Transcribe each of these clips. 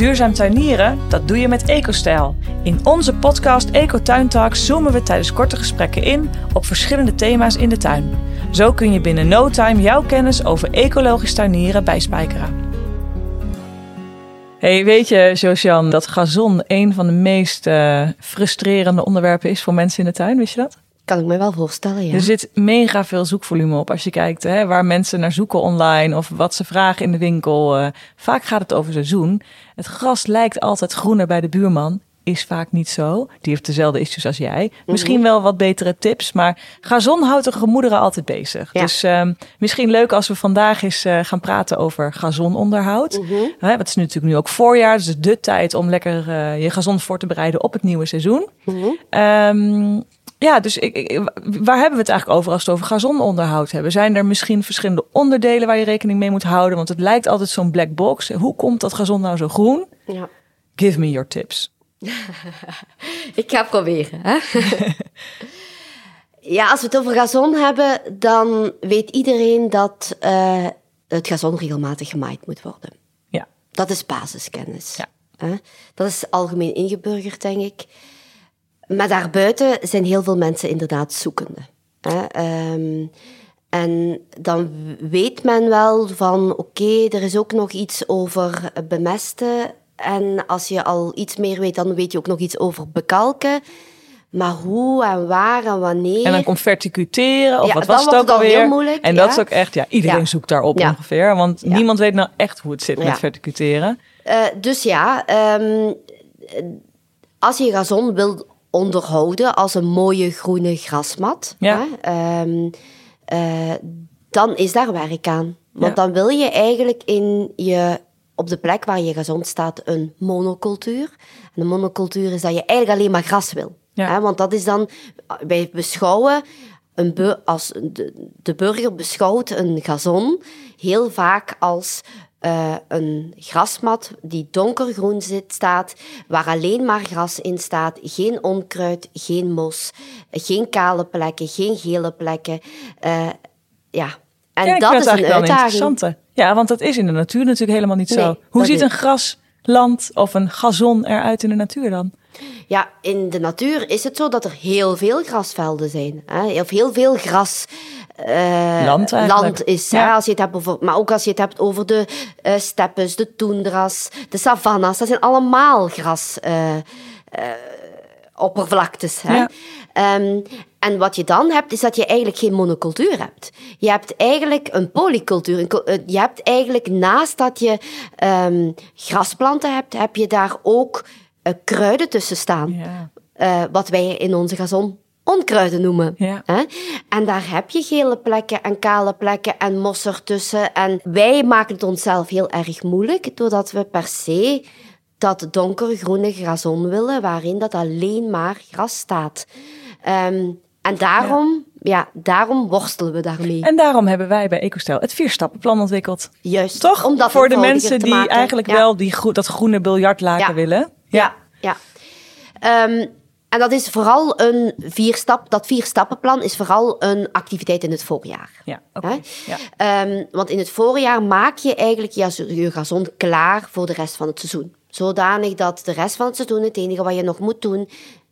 Duurzaam tuinieren, dat doe je met EcoStijl. In onze podcast Ecotuin Talks zoomen we tijdens korte gesprekken in op verschillende thema's in de tuin. Zo kun je binnen no time jouw kennis over ecologisch tuinieren bijspijkeren. Hey, weet je, Josian, dat gazon een van de meest uh, frustrerende onderwerpen is voor mensen in de tuin? Wist je dat? Kan ik me wel voorstellen, ja. Er zit mega veel zoekvolume op als je kijkt hè, waar mensen naar zoeken online of wat ze vragen in de winkel. Uh, vaak gaat het over seizoen. Het gras lijkt altijd groener bij de buurman. Is vaak niet zo. Die heeft dezelfde issues als jij. Mhm. Misschien wel wat betere tips, maar gazon houdt de gemoederen altijd bezig. Ja. Dus uh, misschien leuk als we vandaag eens uh, gaan praten over gazononderhoud. -hmm. Hè, het is natuurlijk nu ook voorjaar, dus de tijd om lekker uh, je gazon voor te bereiden op het nieuwe seizoen. -hmm. um, ja, dus ik, ik, waar hebben we het eigenlijk over als we het over gazononderhoud hebben? Zijn er misschien verschillende onderdelen waar je rekening mee moet houden? Want het lijkt altijd zo'n black box. Hoe komt dat gazon nou zo groen? Ja. Give me your tips. ik ga proberen. Hè? ja, als we het over gazon hebben, dan weet iedereen dat uh, het gazon regelmatig gemaaid moet worden. Ja. Dat is basiskennis. Ja. Hè? Dat is algemeen ingeburgerd, denk ik. Maar daarbuiten zijn heel veel mensen inderdaad zoekende. Hè? Um, en dan weet men wel van oké, okay, er is ook nog iets over bemesten. En als je al iets meer weet, dan weet je ook nog iets over bekalken. Maar hoe en waar en wanneer. En dan komt verticuteren, of ja, wat was het ook alweer? Heel moeilijk, en dat is ook echt, ja, iedereen ja. zoekt daarop ongeveer. Want niemand weet nou echt hoe het zit met verticuteren. Uh, dus ja, um, als je gazon wil onderhouden als een mooie groene grasmat, ja. hè, um, uh, dan is daar werk aan. Want dan wil je eigenlijk in je, op de plek waar je gazon staat een monocultuur. En een monocultuur is dat je eigenlijk alleen maar gras wil. Hè, want dat is dan, wij beschouwen een als de, de burger beschouwt een gazon heel vaak als uh, een grasmat die donkergroen zit, staat, waar alleen maar gras in staat, geen onkruid, geen mos, geen kale plekken, geen gele plekken. Uh, ja, en dat is een uitdaging. Ja, want dat is in de natuur natuurlijk helemaal niet zo. Hoe ziet een grasland of een gazon eruit in de natuur dan? Ja, in de natuur is het zo dat er heel veel grasvelden zijn. Hè? Of heel veel gras uh, land, land, is. Ja. Als je het hebt over, maar ook als je het hebt over de uh, steppes, de toendras, de savannas. Dat zijn allemaal gras. Uh, oppervlaktes. Hè? Ja. Um, en wat je dan hebt, is dat je eigenlijk geen monocultuur hebt. Je hebt eigenlijk een polycultuur. Je hebt eigenlijk naast dat je um, grasplanten hebt, heb je daar ook uh, kruiden tussen staan. Ja. Uh, wat wij in onze gazon onkruiden noemen. Ja. Hè? En daar heb je gele plekken en kale plekken en mos ertussen. En wij maken het onszelf heel erg moeilijk, doordat we per se dat donkergroene grazon willen, waarin dat alleen maar gras staat. Um, en daarom, ja. ja. daarom worstelen we daarmee. En daarom hebben wij bij EcoStijl het vierstappenplan ontwikkeld. Juist. Toch? Om dat Voor de mensen die eigenlijk ja. wel die, dat groene biljartlaken willen. Ja, ja. Um, en dat is vooral een vierstap, dat vierstappenplan is vooral een activiteit in het voorjaar. Ja, okay. ja. Um, want in het voorjaar maak je eigenlijk je, je gazon klaar voor de rest van het seizoen. Zodanig dat de rest van het seizoen het enige wat je nog moet doen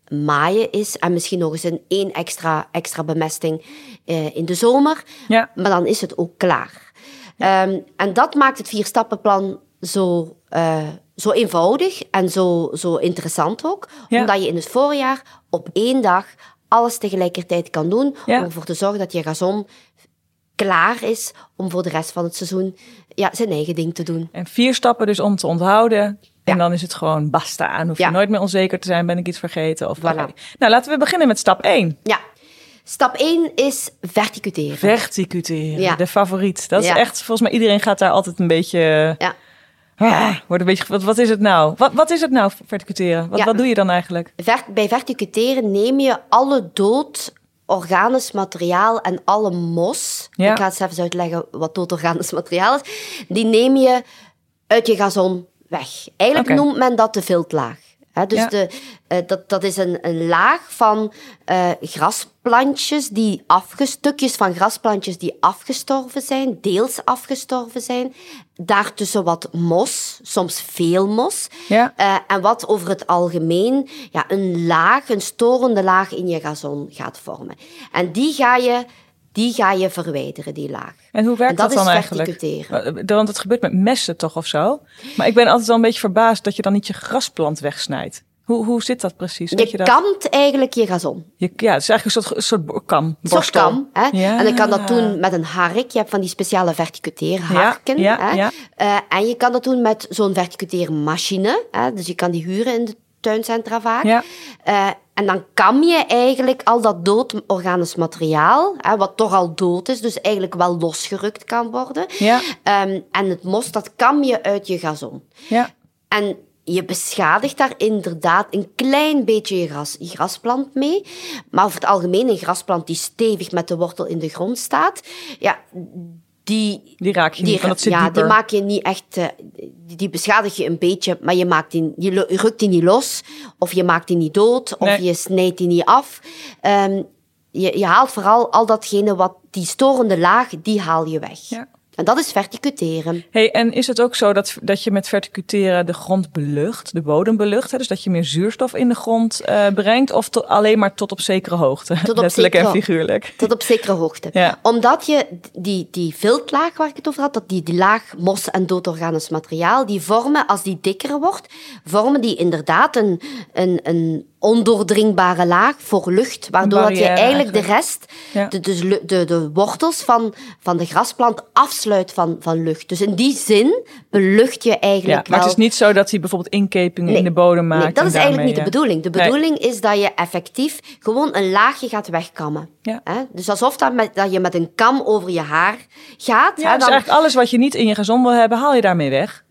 maaien is. En misschien nog eens een één extra, extra bemesting uh, in de zomer. Ja. Maar dan is het ook klaar. Um, en dat maakt het vierstappenplan zo... Uh, zo eenvoudig en zo, zo interessant ook. Ja. Omdat je in het voorjaar op één dag alles tegelijkertijd kan doen. Ja. Om ervoor te zorgen dat je gazon klaar is om voor de rest van het seizoen ja, zijn eigen ding te doen. En vier stappen dus om te onthouden. En dan is het gewoon basta. En hoef je nooit meer onzeker te zijn, ben ik iets vergeten? Of voilà. Nou, laten we beginnen met stap 1. Ja. Stap 1 is verticuteren. Verticuteren, de favoriet. Dat is echt, volgens mij iedereen gaat daar altijd een beetje... Ja Ah, wordt een beetje, wat, wat is het nou? Wat, wat is het nou, verticuteren? Wat, wat doe je dan eigenlijk? bij verticuteren neem je alle dood organisch materiaal en alle mos. Ik ga het even uitleggen wat dood organisch materiaal is. Die neem je uit je gazon weg. Eigenlijk noemt men dat de viltlaag. Dus de, uh, dat, dat is een, een laag van uh, grasplantjes die afgestukjes van grasplantjes die afgestorven zijn, deels afgestorven zijn. Daartussen wat mos, soms veel mos. Ja. Uh, en wat over het algemeen ja, een laag, een storende laag in je gazon gaat vormen. En die ga je die ga je verwijderen, die laag. En hoe werkt dat, dan eigenlijk? Want het gebeurt met messen toch of zo? Maar ik ben altijd wel een beetje verbaasd dat je dan niet je grasplant wegsnijdt. Hoe, hoe zit dat precies? Je, je dat? kamt eigenlijk je gazon. Je, ja, het is eigenlijk een soort, een soort kam. Soort kam. Hè? Ja. En je kan dat doen met een hark. Je hebt van die speciale verticuteerharken. Ja, hè? Ja. Uh, en je kan dat doen met zo'n verticuteermachine. Hè? Dus je kan die huren in de tuincentra vaak. Ja. Uh, en dan kam je eigenlijk al dat dood organisch materiaal, hè, wat toch al dood is, dus eigenlijk wel losgerukt kan worden. Ja. Um, en het mos, dat kam je uit je gazon. Ja. En je beschadigt daar inderdaad een klein beetje je, gras, je grasplant mee. Maar over het algemeen een grasplant die stevig met de wortel in de grond staat, ja, die, die raak je niet, van dat zit Ja, die maak je niet echt, uh, die, beschadig je een beetje, maar je, maakt die, je rukt die niet los, of je maakt die niet dood, of je snijdt die niet af. Um, je, je haalt vooral al datgene wat, die storende laag, die haal je weg. Ja. En dat is verticuteren. Hey, en is het ook zo dat, dat je met verticuteren de grond belucht, de bodem belucht? Hè? Dus dat je meer zuurstof in de grond uh, brengt? Of to, alleen maar tot op zekere hoogte? Tot op Letterlijk zekere, en figuurlijk. Tot op zekere hoogte. Ja. Omdat je die, die viltlaag waar ik het over had, dat die, die laag mos en doodorganisch materiaal, die vormen, als die dikker wordt, vormen die inderdaad een, een, een ondoordringbare laag voor lucht, waardoor dat je eigenlijk, de rest, de, de, de, de, wortels van, van de grasplant afsluit van, van lucht. Dus in die zin belucht je eigenlijk ja, Maar het is niet zo dat hij bijvoorbeeld inkepingen in de bodem maakt. Nee, dat is eigenlijk niet de bedoeling. De bedoeling is dat je effectief gewoon een laagje gaat wegkammen. Ja. Dus alsof dat, met, dat je met een kam over je haar gaat. Ja, dus eigenlijk alles wat je niet in je gezond wil hebben, haal je daarmee weg.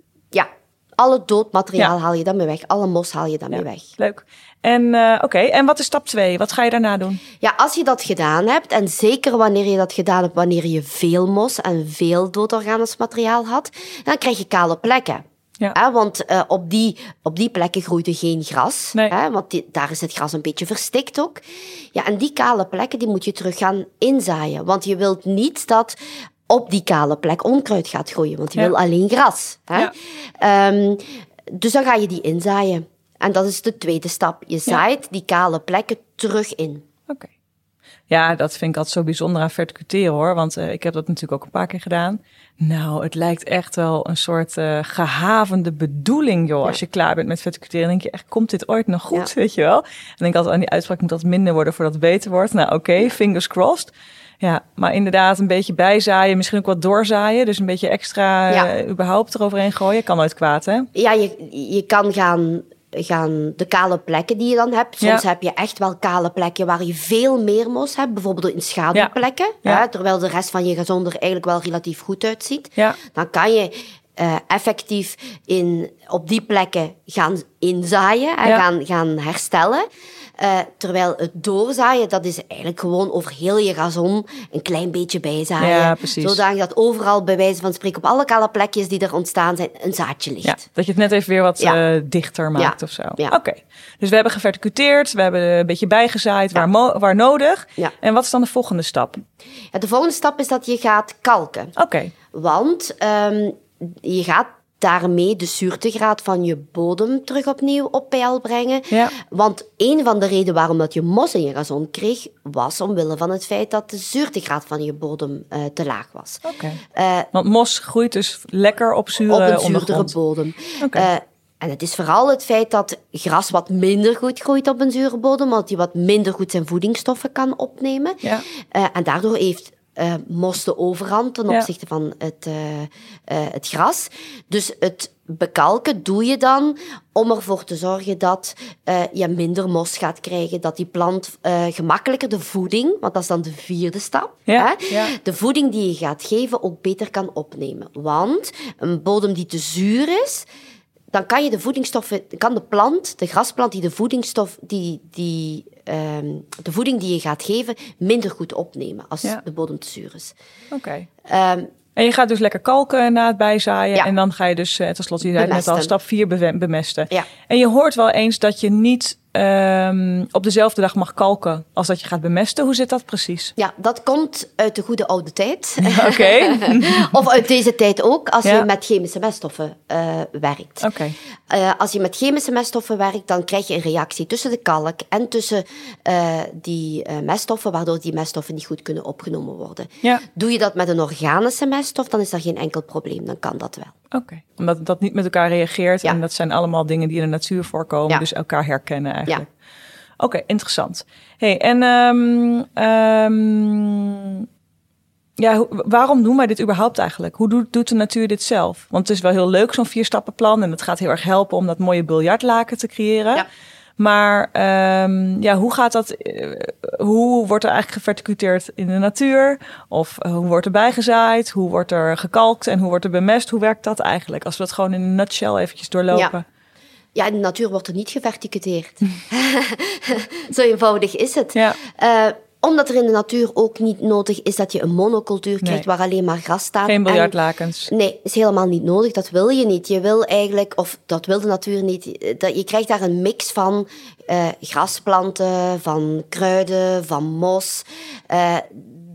Alle doodmateriaal haal je daarmee weg. Alle mos haal je daarmee weg. Leuk. En uh, oké, en wat is stap 2? Wat ga je daarna doen? Ja, als je dat gedaan hebt, en zeker wanneer je dat gedaan hebt, wanneer je veel mos en veel doodorganisch materiaal had, dan krijg je kale plekken. Ja. want uh, op, die, op die plekken groeit er geen gras. Nee. Hè, want die, daar is het gras een beetje verstikt ook. Ja, en die kale plekken die moet je terug gaan inzaaien. Want je wilt niet dat op die kale plek onkruid gaat groeien. Want je wil alleen gras. Hè? Ja. Um, dus dan ga je die inzaaien. En dat is de tweede stap. Je zaait die kale plekken terug in. Oké. Ja, dat vind ik altijd zo bijzonder aan verticuteren hoor. Want uh, ik heb dat natuurlijk ook een paar keer gedaan. Nou, het lijkt echt wel een soort uh, gehavende bedoeling, joh. Als je klaar bent met verticuteren, denk je echt, komt dit ooit nog goed, weet je wel? En denk altijd aan die uitspraak, moet dat minder worden voordat het beter wordt. Nou, oké, fingers crossed. Ja, maar inderdaad een beetje bijzaaien, misschien ook wat doorzaaien. Dus een beetje extra ja. uh, überhaupt eroverheen gooien. Kan nooit kwaad, hè? Ja, je, je kan gaan gaan de kale plekken die je dan hebt. Soms heb je echt wel kale plekken waar je veel meer mos hebt. Bijvoorbeeld in schaduwplekken. Ja. terwijl de rest van je gazon er eigenlijk wel relatief goed uitziet. Dan kan je uh, effectief in, op die plekken gaan inzaaien en gaan, gaan herstellen. Uh, terwijl het doorzaaien, dat is eigenlijk gewoon over heel je gazon een klein beetje bijzaaien. Ja, precies. Zodat dat overal bij wijze van spreken op alle kale plekjes die er ontstaan zijn, een zaadje ligt. Ja, dat je het net even weer wat ja. uh, dichter maakt of zo. Oké, dus we hebben geverticuteerd, we hebben een beetje bijgezaaid waar, waar nodig. En wat is dan de volgende stap? de volgende stap is dat je gaat kalken. Oké. Want um, je gaat daarmee de zuurtegraad van je bodem terug opnieuw op peil brengen. Ja. Want een van de redenen waarom dat je mos in je gazon kreeg, was omwille van het feit dat de zuurtegraad van je bodem uh, te laag was. Oké. Uh, Want mos groeit dus lekker op zure Op een zuurdere bodem. Okay. Uh, en het is vooral het feit dat gras wat minder goed groeit op een zure bodem, omdat hij wat minder goed zijn voedingsstoffen kan opnemen. Ja. en daardoor heeft uh, mos de overhand ten opzichte van het, uh, uh, het gras. Dus het bekalken doe je dan om ervoor te zorgen dat je minder mos gaat krijgen, dat die plant gemakkelijker de voeding, want dat is dan de vierde stap, ja, hè, ja. de voeding die je gaat geven ook beter kan opnemen. Want een bodem die te zuur is, dan kan je de voedingsstoffen, kan de plant, de grasplant die de voedingsstof, die, die um, de voeding die je gaat geven minder goed opnemen als de bodem te zuur is. Oké. Okay. Um, En je gaat dus lekker kalken na het bijzaaien. En dan ga je dus, uh, tenslotte, je zei net al, stap 4 bemesten. Ja. En je hoort wel eens dat je niet um, op dezelfde dag mag kalken als dat je gaat bemesten. Hoe zit dat precies? Ja, dat komt uit de goede oude tijd. Oké. of uit deze tijd ook, als je met chemische meststoffen uh, werkt. Oké. Uh, als je met chemische meststoffen werkt, dan krijg je een reactie tussen de kalk en tussen uh, die meststoffen, waardoor die meststoffen niet goed kunnen opgenomen worden. Ja. Doe je dat met een organische meststof, dan is dat geen enkel probleem. Dan kan dat wel. Oké. Omdat dat niet met elkaar reageert. Ja. En dat zijn allemaal dingen die in de natuur voorkomen. Ja. Dus elkaar herkennen eigenlijk. Ja. Oké, interessant. Hey, en um, um, ja, waarom doen wij dit überhaupt eigenlijk? Hoe doet, doet de natuur dit zelf? Want het is wel heel leuk, zo'n vierstappenplan. En het gaat heel erg helpen om dat mooie biljartlaken te creëren. Ja. Maar um, ja, hoe gaat dat? Uh, hoe wordt er eigenlijk geverticuteerd in de natuur? Of uh, hoe wordt er bijgezaaid? Hoe wordt er gekalkt en hoe wordt er bemest? Hoe werkt dat eigenlijk? Als we dat gewoon in een nutshell eventjes doorlopen. Ja. Ja, in de natuur wordt er niet geverticuteerd. Zo eenvoudig is het. Ja. Uh, omdat er in de natuur ook niet nodig is dat je een monocultuur krijgt waar alleen maar gras staat. Geen biljartlakens. En, nee, is helemaal niet nodig. Dat wil je niet. Je wil eigenlijk, of dat wil de natuur niet, dat, je krijgt daar een mix van uh, grasplanten, van kruiden, van mos. Uh,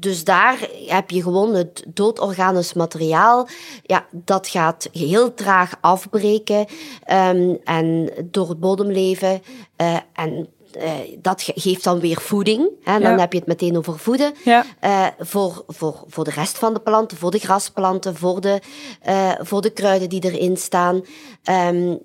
dus daar heb je gewoon het doodorganisch materiaal. Ja, dat gaat heel traag afbreken um, en door het bodemleven. Uh, en uh, dat geeft dan weer voeding. Hè? Dan ja. heb je het meteen over voeden. Ja. Uh, voor, voor, voor de rest van de planten, voor de grasplanten, voor de, voor de kruiden die erin staan. Um,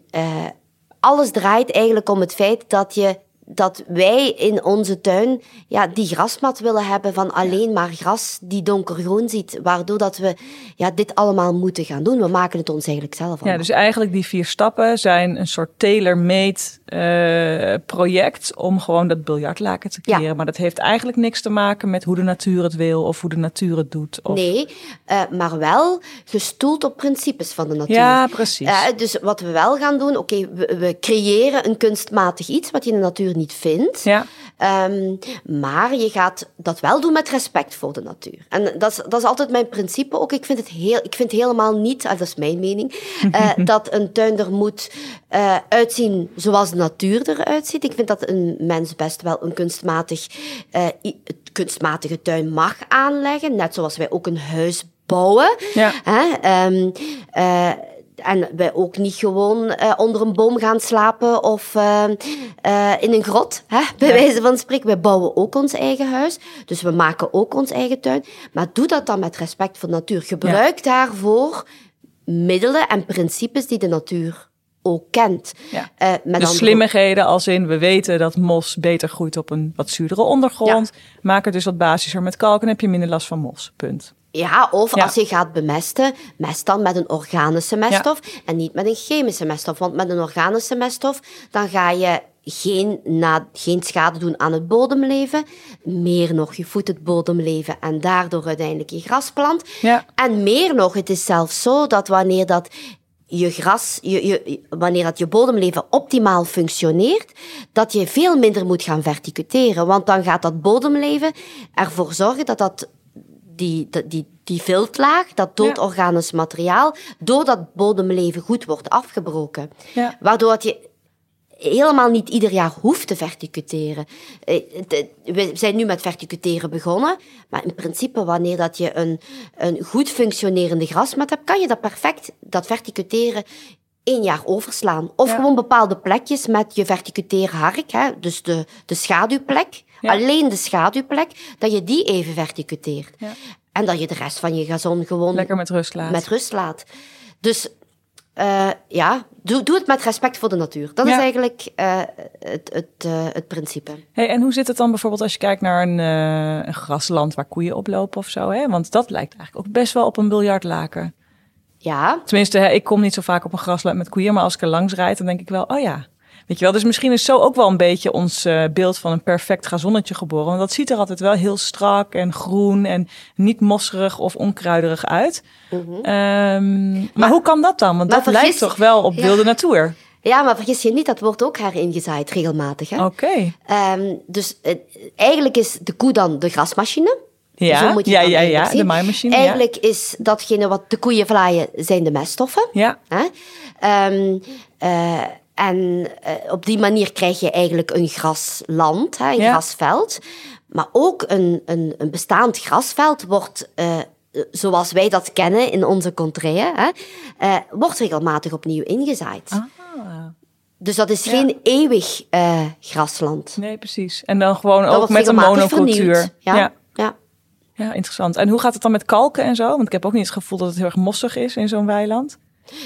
alles draait eigenlijk om het feit dat je dat wij in onze tuin ja, die grasmat willen hebben van alleen maar gras die donkergroen ziet. Waardoor dat we ja, dit allemaal moeten gaan doen. We maken het ons eigenlijk zelf Ja, dus eigenlijk die vier stappen zijn een soort tailor-made uh, project om gewoon dat biljartlaken te creëren. Ja. Maar dat heeft eigenlijk niks te maken met hoe de natuur het wil of hoe de natuur het doet. Of... Nee, uh, maar wel gestoeld op principes van de natuur. Ja, precies. Uh, dus wat we wel gaan doen, oké, okay, we, we creëren een kunstmatig iets wat je in de natuur niet vindt. Ja. Um, maar je gaat dat wel doen met respect voor de natuur. En dat is, dat is altijd mijn principe ook. Ik vind het, heel, ik vind helemaal niet, dat is mijn mening, uh, dat een tuin er moet uh, uitzien zoals de natuur eruit ziet. Ik vind dat een mens best wel een kunstmatig, uh, kunstmatige tuin mag aanleggen. Net zoals wij ook een huis bouwen. Ja. Um, en wij ook niet gewoon uh, onder een boom gaan slapen of uh, uh, in een grot, hè, bij ja. wijze van spreken. Wij bouwen ook ons eigen huis, dus we maken ook ons eigen tuin. Maar doe dat dan met respect voor de natuur. Gebruik ja. daarvoor middelen en principes die de natuur ook kent. Ja. Met dus slimmigheden als in, we weten dat mos beter groeit op een wat zuurdere ondergrond. Maak het dus wat basischer met kalk en heb je minder last van mos. Punt. Ja, of ja. als je gaat bemesten, mest dan met een organische meststof ja. en niet met een chemische meststof. Want met een organische meststof, dan ga je geen, na, geen schade doen aan het bodemleven. Meer nog, je voedt het bodemleven en daardoor uiteindelijk je grasplant. Ja. En meer nog, het is zelfs zo dat wanneer dat je gras, je, je, wanneer dat je bodemleven optimaal functioneert, dat je veel minder moet gaan verticuteren. Want dan gaat dat bodemleven ervoor zorgen dat dat die, die, die viltlaag, dat doodorganisch ja. materiaal, door dat bodemleven goed wordt afgebroken. Ja. Waardoor je helemaal niet ieder jaar hoeft te verticuteren. We zijn nu met verticuteren begonnen, maar in principe wanneer dat je een, een goed functionerende grasmat hebt, kan je dat perfect, dat verticuteren, één jaar overslaan. Of ja. gewoon bepaalde plekjes met je verticuteerhark, hè, dus de, de schaduwplek, ja. alleen de schaduwplek, dat je die even verticuteert. Ja. En dat je de rest van je gazon gewoon... Lekker met rust laat. Met rust laat. Dus uh, ja, doe, doe het met respect voor de natuur. Dat is eigenlijk uh, het, het, uh, het principe. Hey, en hoe zit het dan bijvoorbeeld als je kijkt naar een, een grasland waar koeien oplopen of zo? Hè? Want dat lijkt eigenlijk ook best wel op een biljartlaken. Ja. Tenminste, hè, ik kom niet zo vaak op een grasland met koeien, maar als ik er langs rijd, dan denk ik wel, oh ja. Weet je wel, dus misschien is zo ook wel een beetje ons uh, beeld van een perfect gazonnetje geboren. Want dat ziet er altijd wel heel strak en groen en niet mosserig of onkruiderig uit. Mm -hmm. um, maar, maar, hoe kan dat dan? Want dat vergis, lijkt toch wel op wilde ja. natuur? Ja, maar vergis je niet, dat wordt ook heringezaaid regelmatig. Oké. Okay. Um, dus uh, eigenlijk is de koe dan de grasmachine. Ja, Zo moet je ja, ja, ja, de maaimachine. Eigenlijk is datgene wat de koeien vlaaien, zijn de meststoffen. Ja, Hè? Ehm, eh, en eh, op die manier krijg je eigenlijk een grasland, hè, een Ja. grasveld. Maar ook een, een, een bestaand grasveld wordt, eh, zoals wij dat kennen in onze contrée, hè, eh, wordt regelmatig opnieuw ingezaaid. Ah. Dus dat is Ja. geen eeuwig grasland. nee, precies. En dan gewoon Dat ook met een monocultuur. Ja, ja. ja. Ja, interessant. En hoe gaat het dan met kalken en zo? Want ik heb ook niet het gevoel dat het heel erg mossig is in zo'n weiland.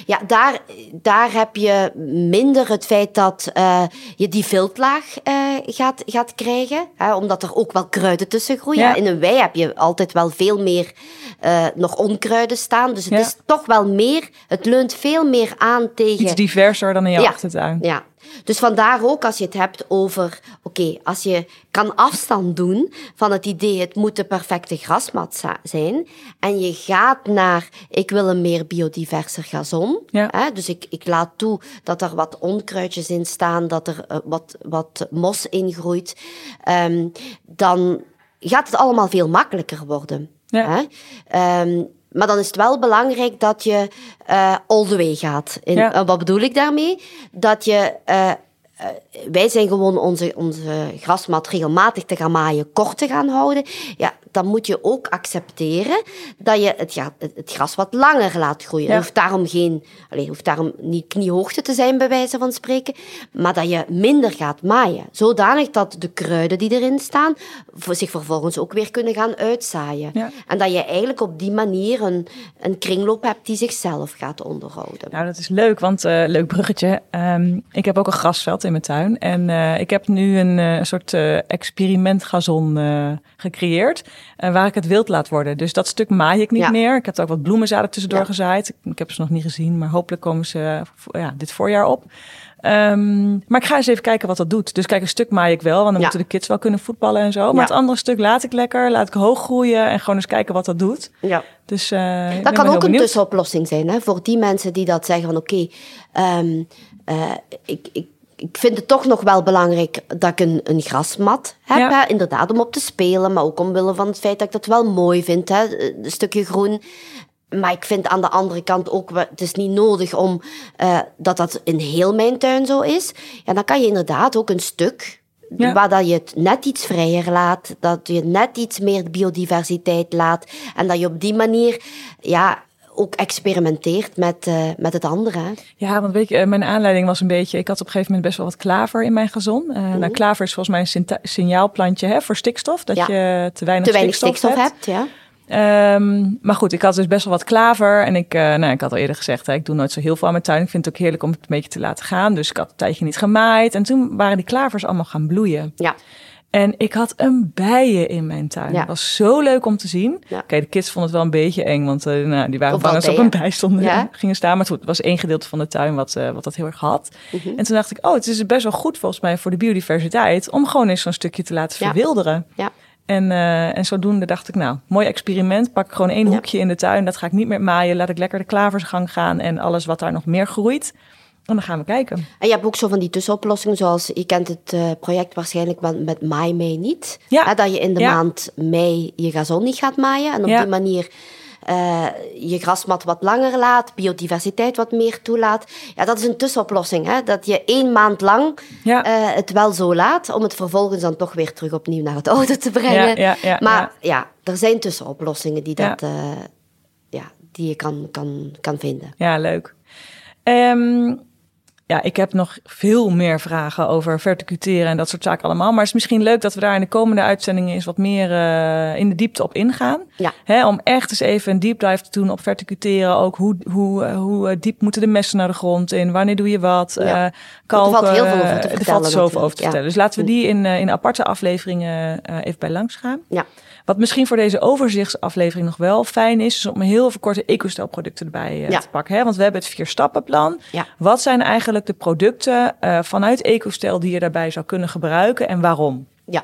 Ja, daar, daar heb je minder het feit dat eh, je die viltlaag eh, gaat, gaat krijgen. Hè, omdat er ook wel kruiden tussen groeien. Ja. In een wei heb je altijd wel veel meer eh, nog onkruiden staan. Dus het Ja. is toch wel meer, het leunt veel meer aan tegen... Iets diverser dan in Ja. achtertuin. Ja, dus vandaar ook als je het hebt over, oké, als je kan afstand doen van het idee het moet de perfecte grasmat zijn en je gaat naar, ik wil een meer biodiverser gazon, Ja. hè, dus ik, ik laat toe dat er wat onkruidjes in staan, dat er eh, wat, wat mos in groeit, ehm, dan gaat het allemaal veel makkelijker worden. Ja. Hè? Ehm, maar dan is het wel belangrijk dat je eh all the way gaat. Ja. eh, wat bedoel ik daarmee? Dat je... eh, wij zijn gewoon onze, onze grasmat regelmatig te gaan maaien, kort te gaan houden. Ja, dan moet je ook accepteren dat je het, ja, het, gras wat langer laat groeien. Ja. Hoeft daarom, geen, allez, hoeft daarom niet kniehoogte te zijn, bij wijze van spreken. Maar dat je minder gaat maaien. Zodanig dat de kruiden die erin staan, voor zich vervolgens ook weer kunnen gaan uitzaaien. Ja. En dat je eigenlijk op die manier een, een kringloop hebt die zichzelf gaat onderhouden. Nou, dat is leuk, want eh, leuk bruggetje. Ehm, ik heb ook een grasveld in mijn tuin. En eh, ik heb nu een eh, soort eh, experimentgazon eh, gecreëerd. waar ik het wild laat worden. Dus dat stuk maai ik niet Ja. meer. Ik heb er ook wat bloemenzaden tussendoor Ja. gezaaid. Ik, ik heb ze nog niet gezien, maar hopelijk komen ze ja, dit voorjaar op. Ehm, maar ik ga eens even kijken wat dat doet. Dus kijk, een stuk maai ik wel, want dan Ja. moeten de kids wel kunnen voetballen en zo. Maar Ja. het andere stuk laat ik lekker, laat ik hoog groeien en gewoon eens kijken wat dat doet. Ja. Dus eh, Dat kan ook een tussenoplossing zijn hè, voor die mensen die dat zeggen van oké, ehm, eh, ik, ik, ik vind het toch nog wel belangrijk dat ik een, een grasmat heb. Ja. Hè, inderdaad, om op te spelen, maar ook omwille van het feit dat ik dat wel mooi vind, hè, een stukje groen. Maar ik vind aan de andere kant ook, het is niet nodig om eh, dat dat in heel mijn tuin zo is. Ja, dan kan je inderdaad ook een stuk Ja. waar dat je het net iets vrijer laat, dat je net iets meer biodiversiteit laat en dat je op die manier ja, ook experimenteert met, eh, met het andere. hè. Ja, want weet je, eh, mijn aanleiding was een beetje... Ik had op een gegeven moment best wel wat klaver in mijn gazon. Eh, Mhm. nou, klaver is volgens mij een signaalplantje hè, voor stikstof. Dat Ja. je te weinig, Te weinig stikstof, stikstof hebt. hebt, ja. Ehm, maar goed, ik had dus best wel wat klaver. En ik, eh, nou, ik had al eerder gezegd, hè, ik doe nooit zo heel veel aan mijn tuin. Ik vind het ook heerlijk om het een beetje te laten gaan. Dus ik had een tijdje niet gemaaid. En toen waren die klavers allemaal gaan bloeien. Ja, En ik had een bijen in mijn tuin. Ja. Het was zo leuk om te zien. Ja. Oké, de kids vonden het wel een beetje eng, want eh, nou, die waren bang dat ze op een bij stonden, Ja. gingen staan. Maar goed, het was één gedeelte van de tuin wat, eh, wat dat heel erg had. Mhm. En toen dacht ik, oh, het is best wel goed volgens mij voor de biodiversiteit... om gewoon eens zo'n stukje te laten verwilderen. ja. En, eh, en zodoende dacht ik, nou, mooi experiment. Pak gewoon één hoekje in de tuin. Dat ga ik niet meer maaien. Laat ik lekker de klaversgang gaan en alles wat daar nog meer groeit. En dan gaan we kijken. En je hebt ook zo van die tussenoplossingen, zoals je kent het eh, project waarschijnlijk met, met Maai Mei niet. Ja. Hè, dat je in de Ja. maand mei je gazon niet gaat maaien. En op Ja. die manier eh, je grasmat wat langer laat, biodiversiteit wat meer toelaat. Ja, dat is een tussenoplossing. Hè? Dat je één maand lang Ja. eh, het wel zo laat, om het vervolgens dan toch weer terug opnieuw naar het oude te brengen. Ja, ja, ja, maar ja. er zijn tussenoplossingen die, dat, ja, die je kan, kan, kan vinden. Ja, leuk. Ehm, ja, ik heb nog veel meer vragen over verticuteren en dat soort zaken allemaal. Maar het is misschien leuk dat we daar in de komende uitzendingen eens wat meer eh, in de diepte op ingaan. Ja. Hè, om echt eens even een deep dive te doen op verticuteren. Ook hoe, hoe, eh, hoe eh, diep moeten de messen naar de grond in? Wanneer doe je wat? Ja. Kalken, valt heel veel over te eh, Er vertellen valt zoveel over te ja. vertellen. Dus laten we die in, in aparte afleveringen even bij langs gaan. Ja. Wat misschien voor deze overzichtsaflevering nog wel fijn is, is om heel even korte ecostelproducten erbij eh, Ja. te pakken. Hè? Want we hebben het vier stappenplan. Ja. Wat zijn eigenlijk de producten eh, vanuit ecostel die je daarbij zou kunnen gebruiken en waarom? Ja.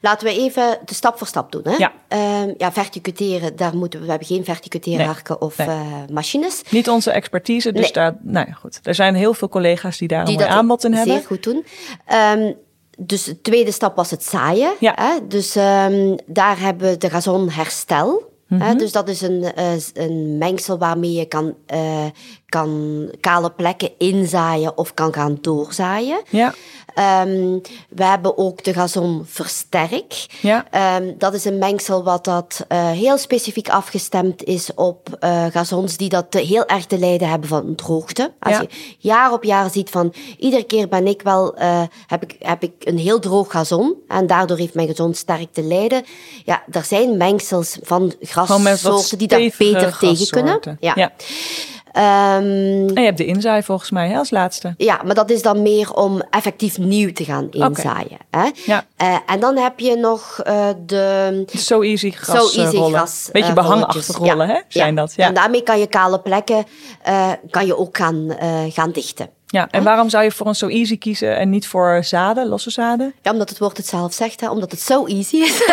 Laten we even de stap voor stap doen. Hè? Ja. Ehm, ja, verticuteren, daar moeten we, we hebben geen verticuteerharken of Nee. eh, machines. Niet onze expertise, dus Nee. daar, nou ja, goed. Er zijn heel veel collega's die daar een Die aanbod in hebben. zeer goed doen. Ehm, dus de tweede stap was het zaaien. Ja. Hè? Dus um, daar hebben we de gazon herstel. Mm Dus dat is een, uh, een mengsel waarmee je kan, uh, kan kale plekken inzaaien of kan gaan doorzaaien. Ja. Um, we hebben ook de gazon versterk. Ja. Um, dat is een mengsel wat dat uh, heel specifiek afgestemd is op uh, gazons die dat heel erg te lijden hebben van droogte. Als ja. je jaar op jaar ziet van iedere keer ben ik wel, uh, heb, ik, heb ik een heel droog gazon en daardoor heeft mijn gazon sterk te lijden. Ja, er zijn mengsels van grassoorten die dat beter tegen kunnen. Ja. ja. Um, en je hebt de inzaai volgens mij hè, als laatste. Ja, maar dat is dan meer om effectief nieuw te gaan inzaaien. Hè? Ja. Uh, en dan heb je nog uh, de... So Easy gras so easy rollen. Gras, Beetje behangachtig rollen, ja. hè? Zijn dat? Ja. En daarmee kan je kale plekken uh, kan je ook gaan, gaan dichten. Ja, en waarom zou je voor een So Easy kiezen en niet voor zaden, losse zaden? Ja, omdat het woord het zelf zegt, hè? omdat het zo easy is.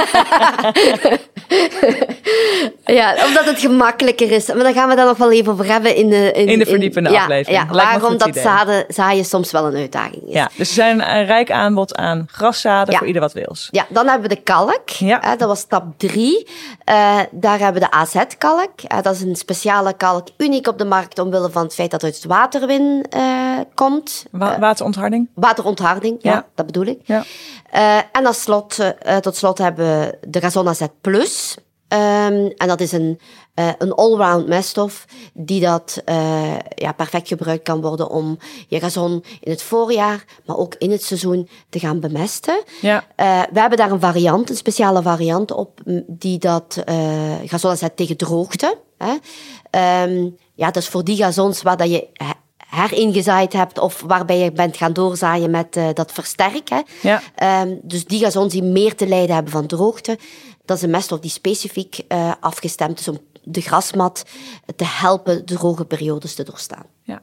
ja, omdat het gemakkelijker is. Maar daar gaan we dan nog wel even over hebben in de... In, in de verdiepende ja, aflevering. Ja, waarom dat zaden, zaaien soms wel een uitdaging is. Ja, dus er zijn een rijk aanbod aan graszaden voor ieder wat wils. Ja, dan hebben we de kalk. Ja. dat was stap drie. Uh, daar hebben we de AZ-kalk. Uh, dat is een speciale kalk, uniek op de markt omwille van het feit dat het uit het waterwin uh, komt. Wa waterontharding? Waterontharding, ja, dat bedoel ik. Ja. en als slot, tot slot hebben we de Gazon AZ Plus. Um, en dat is een, uh, een allround meststof die dat uh, ja, perfect gebruikt kan worden om je gazon in het voorjaar, maar ook in het seizoen te gaan bemesten. Ja. Uh, we hebben daar een variant, een speciale variant op, die dat gazon zet tegen droogte. Hè. Um, ja, dat is voor die gazons waar dat je heringezaaid hebt of waarbij je bent gaan doorzaaien met uh, dat versterken. Ja. Um, dus die gazons die meer te lijden hebben van droogte, dat is een meststof die specifiek uh, afgestemd is om de grasmat te helpen droge periodes te doorstaan. Ja.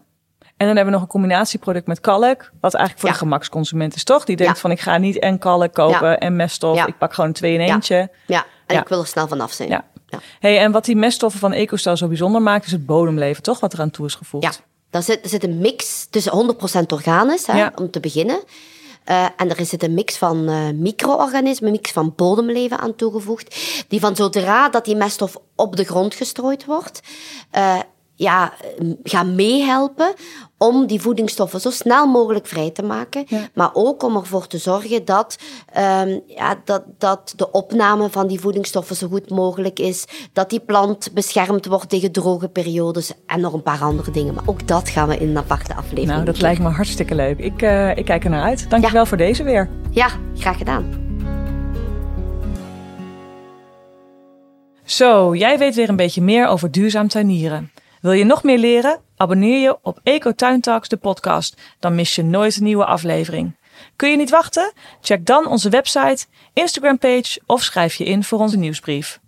En dan hebben we nog een combinatieproduct met kalk, wat eigenlijk voor de gemaksconsument is, toch? Die denkt van ik ga niet en kalk kopen en meststof, ik pak gewoon twee in eentje. Ja, en ik wil er snel vanaf zijn. Ja. Hey, en wat die meststoffen van EcoStyle zo bijzonder maakt, is het bodemleven, toch? Wat eraan toe is gevoegd. Ja, daar zit, er zit een mix tussen 100% organisch, hè, om te beginnen. Uh, en er zit een mix van uh, micro-organismen, een mix van bodemleven aan toegevoegd, die van zodra dat die meststof op de grond gestrooid wordt, uh, ja, gaan meehelpen om die voedingsstoffen zo snel mogelijk vrij te maken. Maar ook om ervoor te zorgen dat, um, ja, dat, dat de opname van die voedingsstoffen zo goed mogelijk is. Dat die plant beschermd wordt tegen droge periodes en nog een paar andere dingen. Maar ook dat gaan we in een aparte aflevering Nou, dat lijkt me hartstikke leuk. Ik, uh, ik kijk er naar uit. Dankjewel ja. voor deze weer. Ja, graag gedaan. Zo, jij weet weer een beetje meer over duurzaam tuinieren. Wil je nog meer leren? Abonneer je op Eco Talks, de podcast. Dan mis je nooit een nieuwe aflevering. Kun je niet wachten? Check dan onze website, Instagram page of schrijf je in voor onze nieuwsbrief.